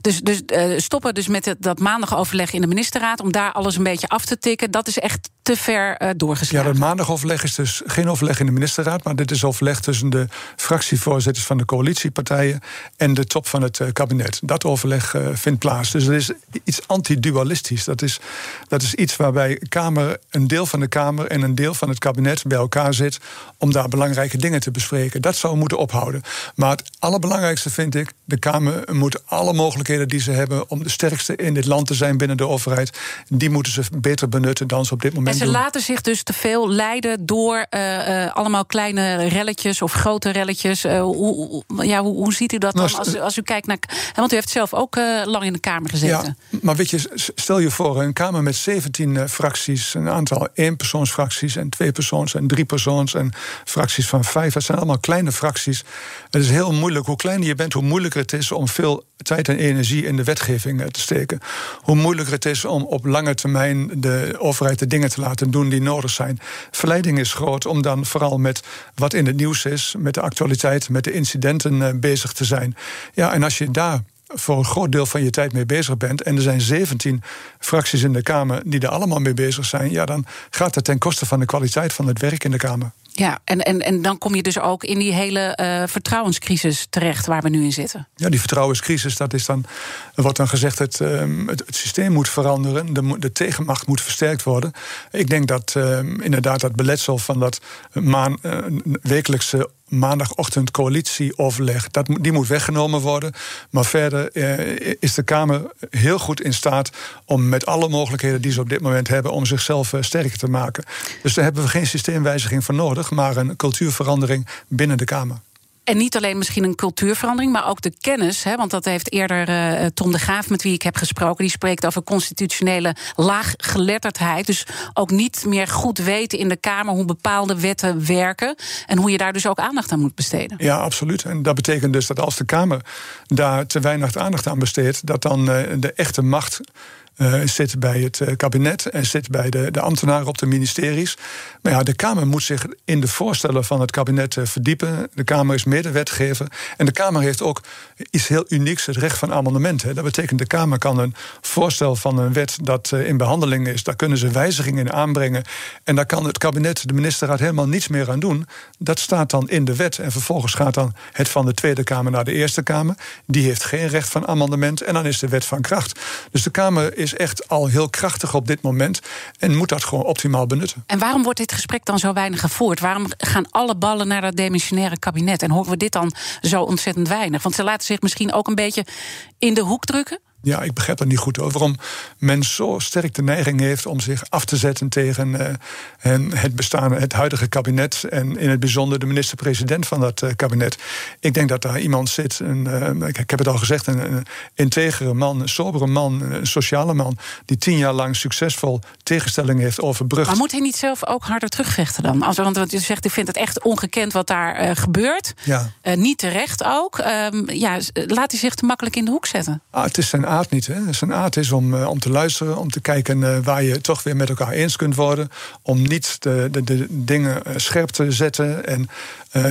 Dus, dus uh, stoppen dus met het, dat maandagoverleg in de ministerraad... om daar alles een beetje af te tikken, dat is echt te ver uh, doorgeslagen. Ja, dat maandagoverleg is dus geen overleg in de ministerraad... maar dit is overleg tussen de fractievoorzitters van de coalitiepartijen... en de top van het uh, kabinet. Dat overleg vindt plaats. Dus dat is iets antidualistisch. Dat is, dat is iets waarbij Kamer, een deel van de Kamer... en een deel van het kabinet bij elkaar zit... om daar belangrijke dingen te bespreken. Dat zou moeten ophouden. Maar het allerbelangrijkste vind ik... de Kamer moet alle mogelijkheden die ze hebben om de sterkste in dit land te zijn binnen de overheid, die moeten ze beter benutten dan ze op dit moment En ze doen. laten zich dus te veel leiden door uh, uh, allemaal kleine relletjes of grote relletjes. Uh, hoe, ja, hoe, hoe, ziet u dat dan als, als u kijkt naar. Want u heeft zelf ook lang in de Kamer gezeten. Ja, maar weet je, stel je voor, een Kamer met 17 fracties, een aantal eenpersoonsfracties en tweepersoons en driepersoons en fracties van vijf. Dat zijn allemaal kleine fracties. Het is heel moeilijk. Hoe kleiner je bent, hoe moeilijker het is om veel tijd en energie in de wetgeving te steken. Hoe moeilijker het is om op lange termijn de overheid de dingen te laten doen die nodig zijn. Verleiding is groot om dan vooral met wat in het nieuws is, met de actualiteit, met de incidenten bezig te zijn. Ja, en als je daar voor een groot deel van je tijd mee bezig bent. en er zijn 17 fracties in de Kamer die er allemaal mee bezig zijn. ja, dan gaat het ten koste van de kwaliteit van het werk in de Kamer. Ja, en, en, en dan kom je dus ook in die hele uh, vertrouwenscrisis terecht waar we nu in zitten. Ja, die vertrouwenscrisis, dat is dan, er wordt dan gezegd het, um, het, het, systeem moet veranderen, de, de tegenmacht moet versterkt worden. Ik denk dat um, inderdaad dat beletsel van dat maan, uh, wekelijkse maandagochtend coalitieoverleg, dat, die moet weggenomen worden. Maar verder uh, is de Kamer heel goed in staat om met alle mogelijkheden die ze op dit moment hebben, om zichzelf uh, sterker te maken. Dus daar hebben we geen systeemwijziging voor nodig, maar een cultuurverandering binnen de Kamer. En niet alleen misschien een cultuurverandering, maar ook de kennis. Hè, want dat heeft eerder uh, Tom de Graaf, met wie ik heb gesproken, die spreekt over constitutionele laaggeletterdheid. Dus ook niet meer goed weten in de Kamer hoe bepaalde wetten werken. En hoe je daar dus ook aandacht aan moet besteden. Ja, absoluut. En dat betekent dus dat als de Kamer daar te weinig aandacht aan besteedt, dat dan uh, de echte macht uh, zit bij het uh, kabinet en zit bij de, de ambtenaren op de ministeries. Maar ja, de Kamer moet zich in de voorstellen van het kabinet uh, verdiepen. De Kamer is medewetgever. En de Kamer heeft ook iets heel unieks, het recht van amendement. Hè. Dat betekent de Kamer kan een voorstel van een wet dat in behandeling is, daar kunnen ze wijzigingen in aanbrengen. En daar kan het kabinet, de ministerraad, helemaal niets meer aan doen. Dat staat dan in de wet. En vervolgens gaat dan het van de Tweede Kamer naar de Eerste Kamer. Die heeft geen recht van amendement. En dan is de wet van kracht. Dus de Kamer is echt al heel krachtig op dit moment en moet dat gewoon optimaal benutten. En waarom wordt dit gesprek dan zo weinig gevoerd? Waarom gaan alle ballen naar dat demissionaire kabinet en horen we dit dan zo ontzettend weinig? Want ze laten zich misschien ook een beetje in de hoek drukken? Ja, ik begrijp dat niet goed. Over waarom men zo sterk de neiging heeft om zich af te zetten tegen uh, het bestaande, het huidige kabinet. En in het bijzonder de minister-president van dat uh, kabinet. Ik denk dat daar iemand zit, een, uh, ik, ik, heb het al gezegd, een, een integere man, een sobere man, een sociale man. die tien jaar lang succesvol tegenstellingen heeft overbrugd. Maar moet hij niet zelf ook harder terugvechten dan? Als, want, want je zegt, ik vind het echt ongekend wat daar gebeurt. Ja. niet terecht ook. Um, ja, laat hij zich te makkelijk in de hoek zetten? Ah, het is zijn aard niet. Hè. Zijn aard is om, uh, om te luisteren, om te kijken uh, waar je toch weer met elkaar eens kunt worden. Om niet de, de, de dingen uh, scherp te zetten en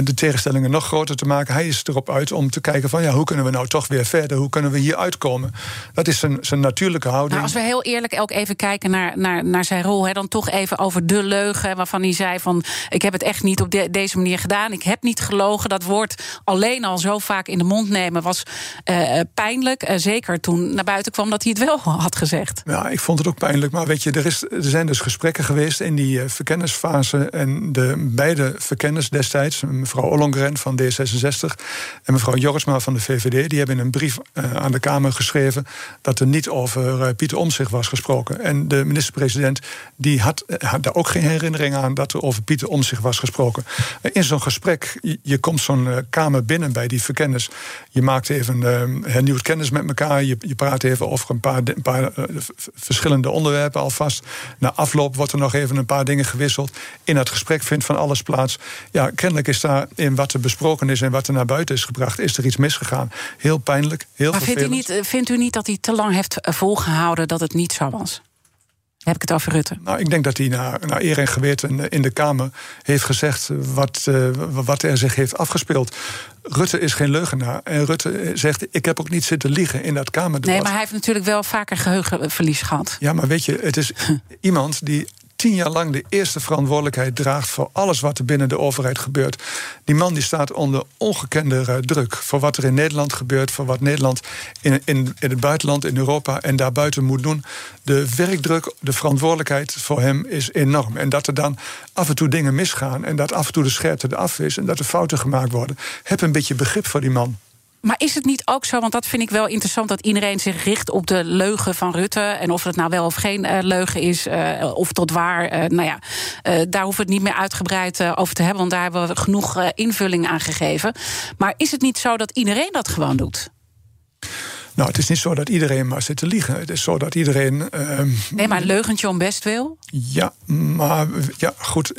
de tegenstellingen nog groter te maken. Hij is erop uit om te kijken van ja, hoe kunnen we nou toch weer verder? Hoe kunnen we hier uitkomen? Dat is zijn, zijn natuurlijke houding. Nou, als we heel eerlijk ook even kijken naar, naar, naar zijn rol, hè, dan toch even over de leugen waarvan hij zei van ik heb het echt niet op de, deze manier gedaan. Ik heb niet gelogen. Dat woord alleen al zo vaak in de mond nemen was pijnlijk. zeker toen naar buiten kwam dat hij het wel had gezegd. Ja, ik vond het ook pijnlijk. Maar weet je, er, is, er zijn dus gesprekken geweest in die uh, verkennisfase. En de beide verkenners destijds, mevrouw Ollongren van D66 en mevrouw Jorisma van de VVD, die hebben in een brief uh, aan de Kamer geschreven dat er niet over uh, Pieter Omtzigt was gesproken. En de minister-president die had, had daar ook geen herinnering aan dat er over Pieter Omtzigt was gesproken. in zo'n gesprek, je, je komt zo'n Kamer binnen bij die verkenners. Je maakt even hernieuwd kennis met elkaar. Je, je praat even over een paar, een paar uh, verschillende onderwerpen alvast. Na afloop wordt er nog even een paar dingen gewisseld. In het gesprek vindt van alles plaats. Ja, kennelijk is daar in wat er besproken is en wat er naar buiten is gebracht, is er iets misgegaan. Heel pijnlijk, heel maar vindt u, niet, eh, vindt u niet dat hij te lang heeft eh, volgehouden dat het niet zo was? Heb ik het over Rutte? Nou, ik denk dat hij naar, naar eer en geweten in de Kamer heeft gezegd wat, uh, wat er zich heeft afgespeeld. Rutte is geen leugenaar. En Rutte zegt: Ik heb ook niet zitten liegen in dat Kamerdebat. Nee, maar hij heeft natuurlijk wel vaker geheugenverlies gehad. Ja, maar weet je, het is iemand die tien jaar lang de eerste verantwoordelijkheid draagt voor alles wat er binnen de overheid gebeurt. Die man die staat onder ongekende druk voor wat er in Nederland gebeurt, voor wat Nederland in, in, in het buitenland, in Europa en daarbuiten moet doen. De werkdruk, de verantwoordelijkheid voor hem is enorm. En dat er dan af en toe dingen misgaan en dat af en toe de scherpte eraf is en dat er fouten gemaakt worden. Heb een beetje begrip voor die man. Maar is het niet ook zo, want dat vind ik wel interessant... dat iedereen zich richt op de leugen van Rutte... en of het nou wel of geen uh, leugen is, uh, of tot waar... Uh, nou ja, daar hoeven we het niet meer uitgebreid over te hebben... want daar hebben we genoeg invulling aan gegeven. Maar is het niet zo dat iedereen dat gewoon doet? Nou, het is niet zo dat iedereen maar zit te liegen. Het is zo dat iedereen. Uh, nee, maar een leugentje om best wil? Ja, maar ja, goed,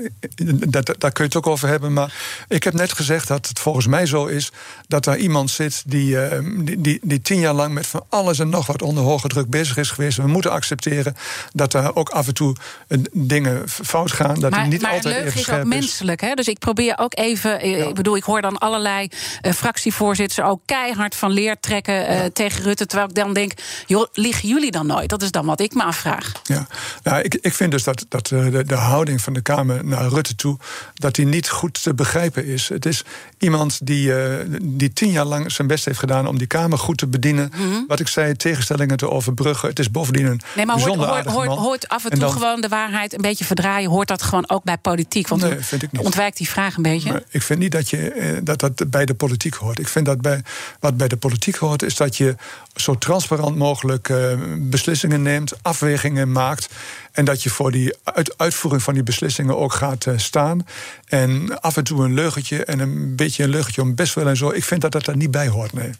daar, daar kun je het ook over hebben. Maar ik heb net gezegd dat het volgens mij zo is dat daar iemand zit die, uh, die, die, die, tien jaar lang met van alles en nog wat onder hoge druk bezig is geweest. We moeten accepteren dat daar ook af en toe uh, dingen fout gaan. Dat maar, niet maar altijd leugen even is ook menselijk. Hè? Dus ik probeer ook even. Ja. Ik bedoel, ik hoor dan allerlei uh, fractievoorzitters ook keihard van leer trekken ja. tegen Rutte. Terwijl ik dan denk, joh, liggen jullie dan nooit? Dat is dan wat ik me afvraag. Ja, nou, ik, ik vind dus dat, dat de, de houding van de Kamer naar Rutte toe... dat die niet goed te begrijpen is. Het is iemand die, uh, die tien jaar lang zijn best heeft gedaan... om die Kamer goed te bedienen. Mm -hmm. Wat ik zei, tegenstellingen te overbruggen. Het is bovendien een nee, maar hoort, hoort, hoort, hoort af en toe en dan, gewoon de waarheid een beetje verdraaien... hoort dat gewoon ook bij politiek? Want nee, vind ik niet. ontwijkt die vraag een beetje. Maar ik vind niet dat, je, dat dat bij de politiek hoort. Ik vind dat bij, wat bij de politiek hoort, is dat je zo transparant mogelijk uh, beslissingen neemt, afwegingen maakt. En dat je voor die uitvoering van die beslissingen ook gaat uh, staan. En af en toe een leugentje en een beetje een leugentje om best wel en zo. Ik vind dat dat er niet bij hoort, nee.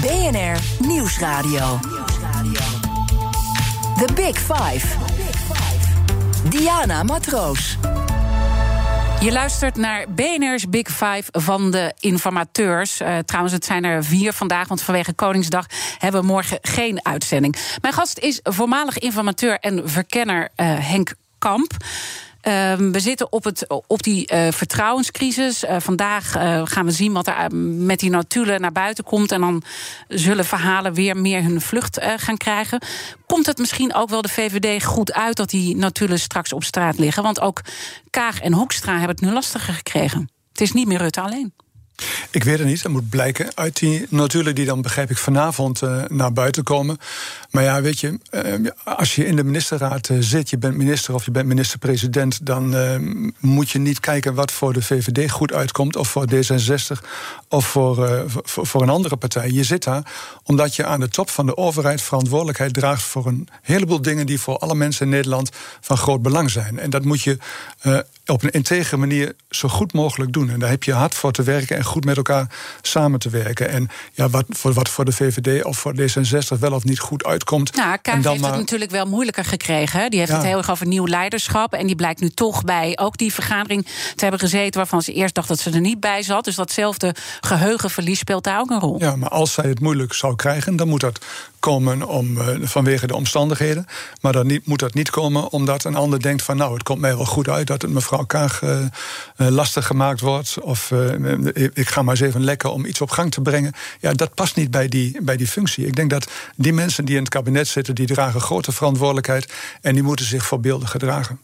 BNR Nieuwsradio. The Big Five. Diana Matroos. Je luistert naar BNR's Big Five van de informateurs. Uh, trouwens, het zijn er vier vandaag, want vanwege Koningsdag hebben we morgen geen uitzending. Mijn gast is voormalig informateur en verkenner uh, Henk Kamp. Ehm, we zitten op, het, op die uh, vertrouwenscrisis. Uh, vandaag uh, gaan we zien wat er met die notulen naar buiten komt. En dan zullen verhalen weer meer hun vlucht gaan krijgen. Komt het misschien ook wel de VVD goed uit dat die notulen straks op straat liggen? Want ook Kaag en Hoekstra hebben het nu lastiger gekregen. Het is niet meer Rutte alleen. Ik weet het niet. Dat moet blijken uit die notulen die dan, begrijp ik, vanavond uh, naar buiten komen. Maar ja, weet je, uh, als je in de ministerraad uh, zit, je bent minister of je bent minister-president, dan moet je niet kijken wat voor de VVD goed uitkomt, of voor D66 of voor, voor, voor, een andere partij. Je zit daar omdat je aan de top van de overheid verantwoordelijkheid draagt voor een heleboel dingen die voor alle mensen in Nederland van groot belang zijn. En dat moet je op een integere manier zo goed mogelijk doen. En daar heb je hard voor te werken en goed met elkaar samen te werken. En ja, wat voor, wat voor de VVD of voor D66 wel of niet goed uitkomt. Nou, Kaag heeft het natuurlijk wel moeilijker gekregen. Die heeft het heel erg over nieuw leiderschap. En die blijkt nu toch bij ook die vergadering te hebben gezeten... waarvan ze eerst dacht dat ze er niet bij zat. Dus datzelfde geheugenverlies speelt daar ook een rol. Ja, maar als zij het moeilijk zou krijgen... dan moet dat komen om, uh, vanwege de omstandigheden. Maar dan niet, moet dat niet komen omdat een ander denkt van... nou, het komt mij wel goed uit dat het mevrouw Kaag uh, lastig gemaakt wordt... of ik ga maar eens even lekker om iets op gang te brengen. Ja, dat past niet bij die, bij die functie. Ik denk dat die mensen die in het kabinet zitten... die dragen grote verantwoordelijkheid en die moeten zich voorbeeldig gedragen.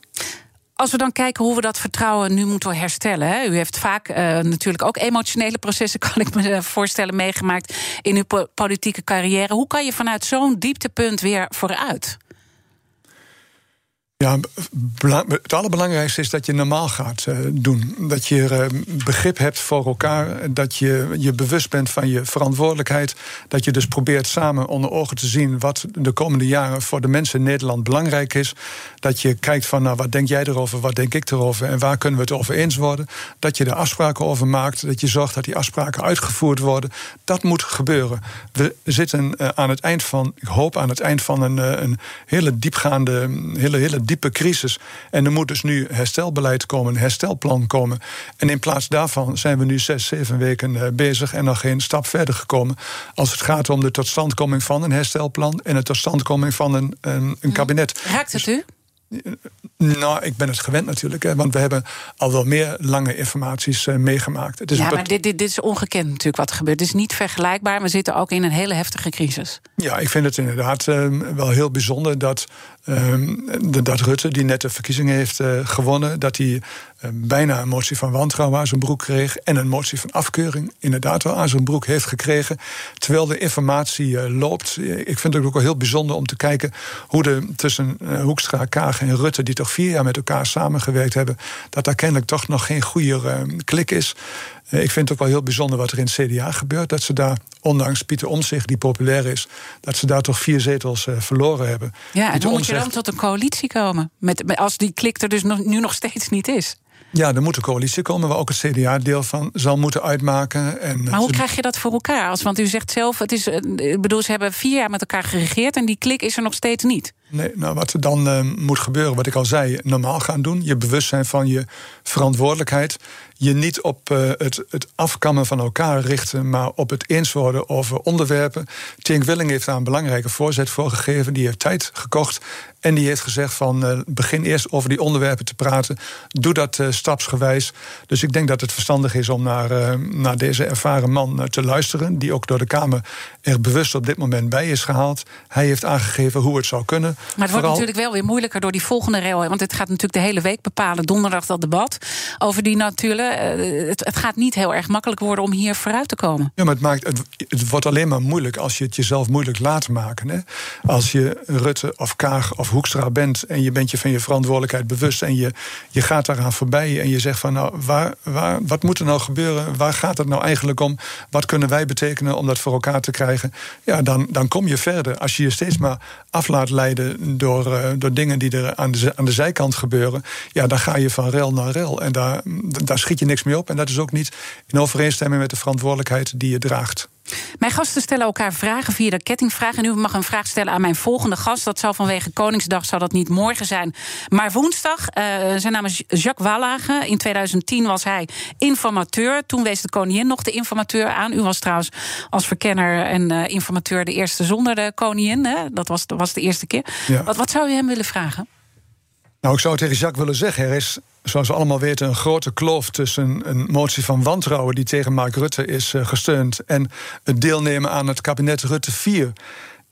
Als we dan kijken hoe we dat vertrouwen nu moeten herstellen. Hè? U heeft vaak uh, natuurlijk ook emotionele processen, kan ik me voorstellen, meegemaakt in uw politieke carrière. Hoe kan je vanuit zo'n dieptepunt weer vooruit? Ja, het allerbelangrijkste is dat je normaal gaat uh, doen. Dat je uh, begrip hebt voor elkaar. Dat je je bewust bent van je verantwoordelijkheid. Dat je dus probeert samen onder ogen te zien wat de komende jaren voor de mensen in Nederland belangrijk is. Dat je kijkt van nou, wat denk jij erover, wat denk ik erover en waar kunnen we het over eens worden. Dat je er afspraken over maakt. Dat je zorgt dat die afspraken uitgevoerd worden. Dat moet gebeuren. We zitten uh, aan het eind van, ik hoop aan het eind van een, een hele diepgaande, hele, hele diepe crisis. En er moet dus nu herstelbeleid komen, een herstelplan komen. En in plaats daarvan zijn we nu zes, zeven weken eh, bezig en nog geen stap verder gekomen. Als het gaat om de totstandkoming van een herstelplan en de totstandkoming van een, een, een mhm. kabinet. Raakt het u? Nou, ik ben het gewend natuurlijk. Hè, want we hebben al wel meer lange informaties uh, meegemaakt. Het is ja, maar dit, dit, dit, is ongekend natuurlijk wat er gebeurt. Het is niet vergelijkbaar. We zitten ook in een hele heftige crisis. Ja, ik vind het inderdaad uh, wel heel bijzonder dat Ehm, dat Rutte, die net de verkiezingen heeft uh, gewonnen, dat hij bijna een motie van wantrouwen aan zijn broek kreeg. En een motie van afkeuring inderdaad wel aan zijn broek heeft gekregen. Terwijl de informatie uh, loopt. Ik vind het ook wel heel bijzonder om te kijken hoe de tussen Hoekstra, Kaag en Rutte, die toch vier jaar met elkaar samengewerkt hebben, dat daar kennelijk toch nog geen goede klik is. Eh, ik vind het ook wel heel bijzonder wat er in het CDA gebeurt. Dat ze daar, ondanks Pieter Omtzigt, die populair is... dat ze daar toch vier zetels uh, verloren hebben. Ja, en hoe moet je dan tot een coalitie komen? Met, als die klik er dus nog, nu nog steeds niet is. Ja, er moet een coalitie komen waar ook het CDA deel van zal moeten uitmaken. En maar hoe krijg je dat voor elkaar? Als, want u zegt zelf, het is, ik bedoel, ze hebben vier jaar met elkaar geregeerd en die klik is er nog steeds niet. Nee, nou wat er dan uh, moet gebeuren, wat ik al zei, normaal gaan doen. Je bewustzijn van je verantwoordelijkheid. Je niet op uh, het, het afkammen van elkaar richten, maar op het eens worden over onderwerpen. Tink Willing heeft daar een belangrijke voorzet voor gegeven. Die heeft tijd gekocht en die heeft gezegd van uh, begin eerst over die onderwerpen te praten. Doe dat uh, stapsgewijs. Dus ik denk dat het verstandig is om naar, uh, naar deze ervaren man te luisteren. Die ook door de Kamer er bewust op dit moment bij is gehaald. Hij heeft aangegeven hoe het zou kunnen. Maar het wordt natuurlijk wel weer moeilijker door die volgende rail. Want het gaat natuurlijk de hele week bepalen. Donderdag dat debat over die natuurlijk. Eh, het, het, gaat niet heel erg makkelijk worden om hier vooruit te komen. Ja, maar het, maakt, het, het wordt alleen maar moeilijk als je het jezelf moeilijk laat maken. Hè? Als je Rutte of Kaag of Hoekstra bent en je bent je van je verantwoordelijkheid bewust en je, je gaat daaraan voorbij en je zegt van nou, waar, waar, wat moet er nou gebeuren? Waar gaat het nou eigenlijk om? Wat kunnen wij betekenen om dat voor elkaar te krijgen? Ja, dan, dan kom je verder. Als je je steeds maar af laat leiden door, uh, door dingen die er aan de, aan de zijkant gebeuren, ja, dan ga je van rel naar rel. En daar, daar schiet je niks mee op. En dat is ook niet in overeenstemming met de verantwoordelijkheid die je draagt. Mijn gasten stellen elkaar vragen via de kettingvraag. En u mag een vraag stellen aan mijn volgende gast. Dat zal vanwege Koningsdag zal dat niet morgen zijn, maar woensdag. Uh, zijn naam is Jacques Wallage. In 2010 was hij informateur. Toen wees de koningin nog de informateur aan. U was trouwens als verkenner en uh, informateur de eerste zonder de koningin. Hè? Dat was, was de eerste keer. Ja. Wat, wat zou u hem willen vragen? Nou, ik zou tegen Jacques willen zeggen: er is zoals we allemaal weten, een grote kloof tussen een motie van wantrouwen die tegen Mark Rutte is uh, gesteund en het deelnemen aan het kabinet Rutte 4.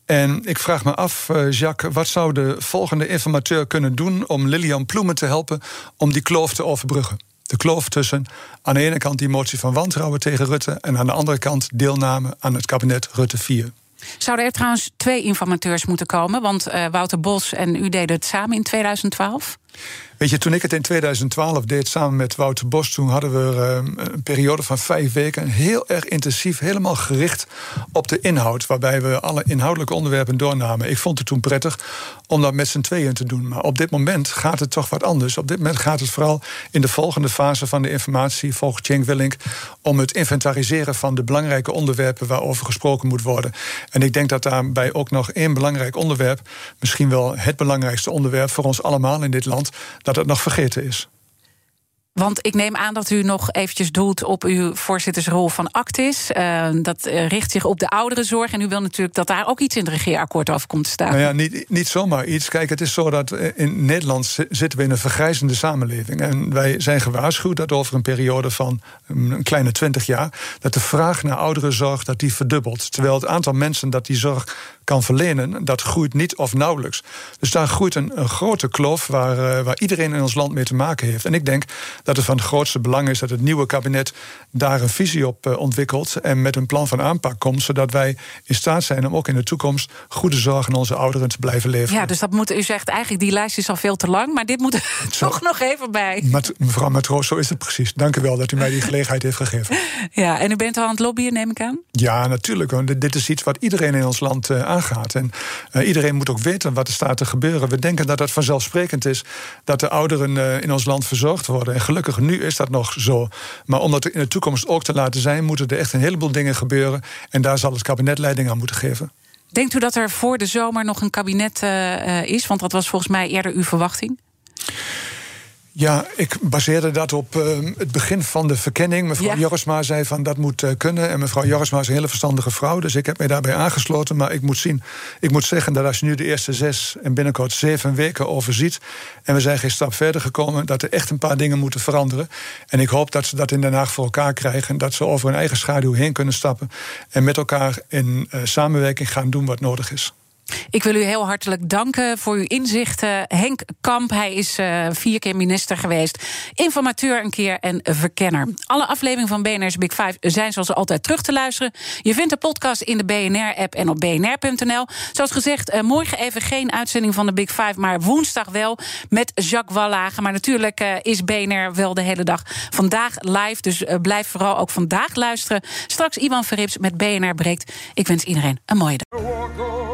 En ik vraag me af, uh, Jacques, wat zou de volgende informateur kunnen doen om Lilian Ploemen te helpen om die kloof te overbruggen? De kloof tussen aan de ene kant die motie van wantrouwen tegen Rutte en aan de andere kant deelname aan het kabinet Rutte 4. Zouden er trouwens twee informateurs moeten komen? Want uh, Wouter Bos en u deden het samen in 2012. Weet je, toen ik het in 2012 deed samen met Wouter Bos, toen hadden we uh, een periode van vijf weken heel erg intensief, helemaal gericht op de inhoud, waarbij we alle inhoudelijke onderwerpen doornamen. Ik vond het toen prettig om dat met z'n tweeën te doen. Maar op dit moment gaat het toch wat anders. Op dit moment gaat het vooral in de volgende fase van de informatie, volgens Cenk Willink, om het inventariseren van de belangrijke onderwerpen waarover gesproken moet worden. En ik denk dat daarbij ook nog één belangrijk onderwerp, misschien wel het belangrijkste onderwerp voor ons allemaal in dit land, dat het nog vergeten is. Want ik neem aan dat u nog eventjes doelt op uw voorzittersrol van Actis. Uh, dat uh, richt zich op de ouderenzorg. En u wil natuurlijk dat daar ook iets in het regeerakkoord over komt te staan. Nou ja, niet, niet zomaar iets. Kijk, het is zo dat eh, in Nederland zitten we in een vergrijzende samenleving. En wij zijn gewaarschuwd dat over een periode van een kleine twintig jaar... dat de vraag naar ouderenzorg dat die verdubbelt. Terwijl het aantal mensen dat die zorg kan verlenen, dat groeit niet of nauwelijks. Dus daar groeit een, een grote kloof waar, uh, waar iedereen in ons land mee te maken heeft. En ik denk dat het van het grootste belang is dat het nieuwe kabinet daar een visie op uh, ontwikkelt en met een plan van aanpak komt, zodat wij in staat zijn om ook in de toekomst goede zorg aan onze ouderen te blijven leveren. Ja, dus dat moet, u zegt eigenlijk die lijst is al veel te lang, maar dit moet er toch nog even bij. Met, mevrouw Matroos, zo is het precies. Dank u wel dat u mij die gelegenheid heeft gegeven. Ja, en u bent al aan het lobbyen, neem ik aan? Ja, natuurlijk. Want dit is iets wat iedereen in ons land uh, En uh, iedereen moet ook weten wat er staat te gebeuren. We denken dat het vanzelfsprekend is dat de ouderen uh, in ons land verzorgd worden. En gelukkig nu is dat nog zo. Maar om dat in de toekomst ook te laten zijn, moeten er echt een heleboel dingen gebeuren. En daar zal het kabinet leiding aan moeten geven. Denkt u dat er voor de zomer nog een kabinet uh, is? Want dat was volgens mij eerder uw verwachting. Ja, ik baseerde dat op uh, het begin van de verkenning. Mevrouw ja. Jorisma zei van dat moet uh, kunnen. En mevrouw Jorisma is een hele verstandige vrouw. Dus ik heb mij daarbij aangesloten. Maar ik moet, zien, ik moet zeggen dat als je nu de eerste zes en binnenkort zeven weken overziet. en we zijn geen stap verder gekomen. dat er echt een paar dingen moeten veranderen. En ik hoop dat ze dat in Den Haag voor elkaar krijgen. Dat ze over hun eigen schaduw heen kunnen stappen. en met elkaar in uh, samenwerking gaan doen wat nodig is. Ik wil u heel hartelijk danken voor uw inzichten. Henk Kamp, hij is uh, vier keer minister geweest. Informateur een keer en verkenner. Alle afleveringen van BNR's Big Five zijn zoals altijd terug te luisteren. Je vindt de podcast in de BNR-app en op bnr.nl. Zoals gezegd, uh, morgen even geen uitzending van de Big Five... maar woensdag wel met Jacques Wallage. Maar natuurlijk uh, is BNR wel de hele dag vandaag live. Dus blijf vooral ook vandaag luisteren. Straks Ivan Verrips met BNR breekt. Ik wens iedereen een mooie dag.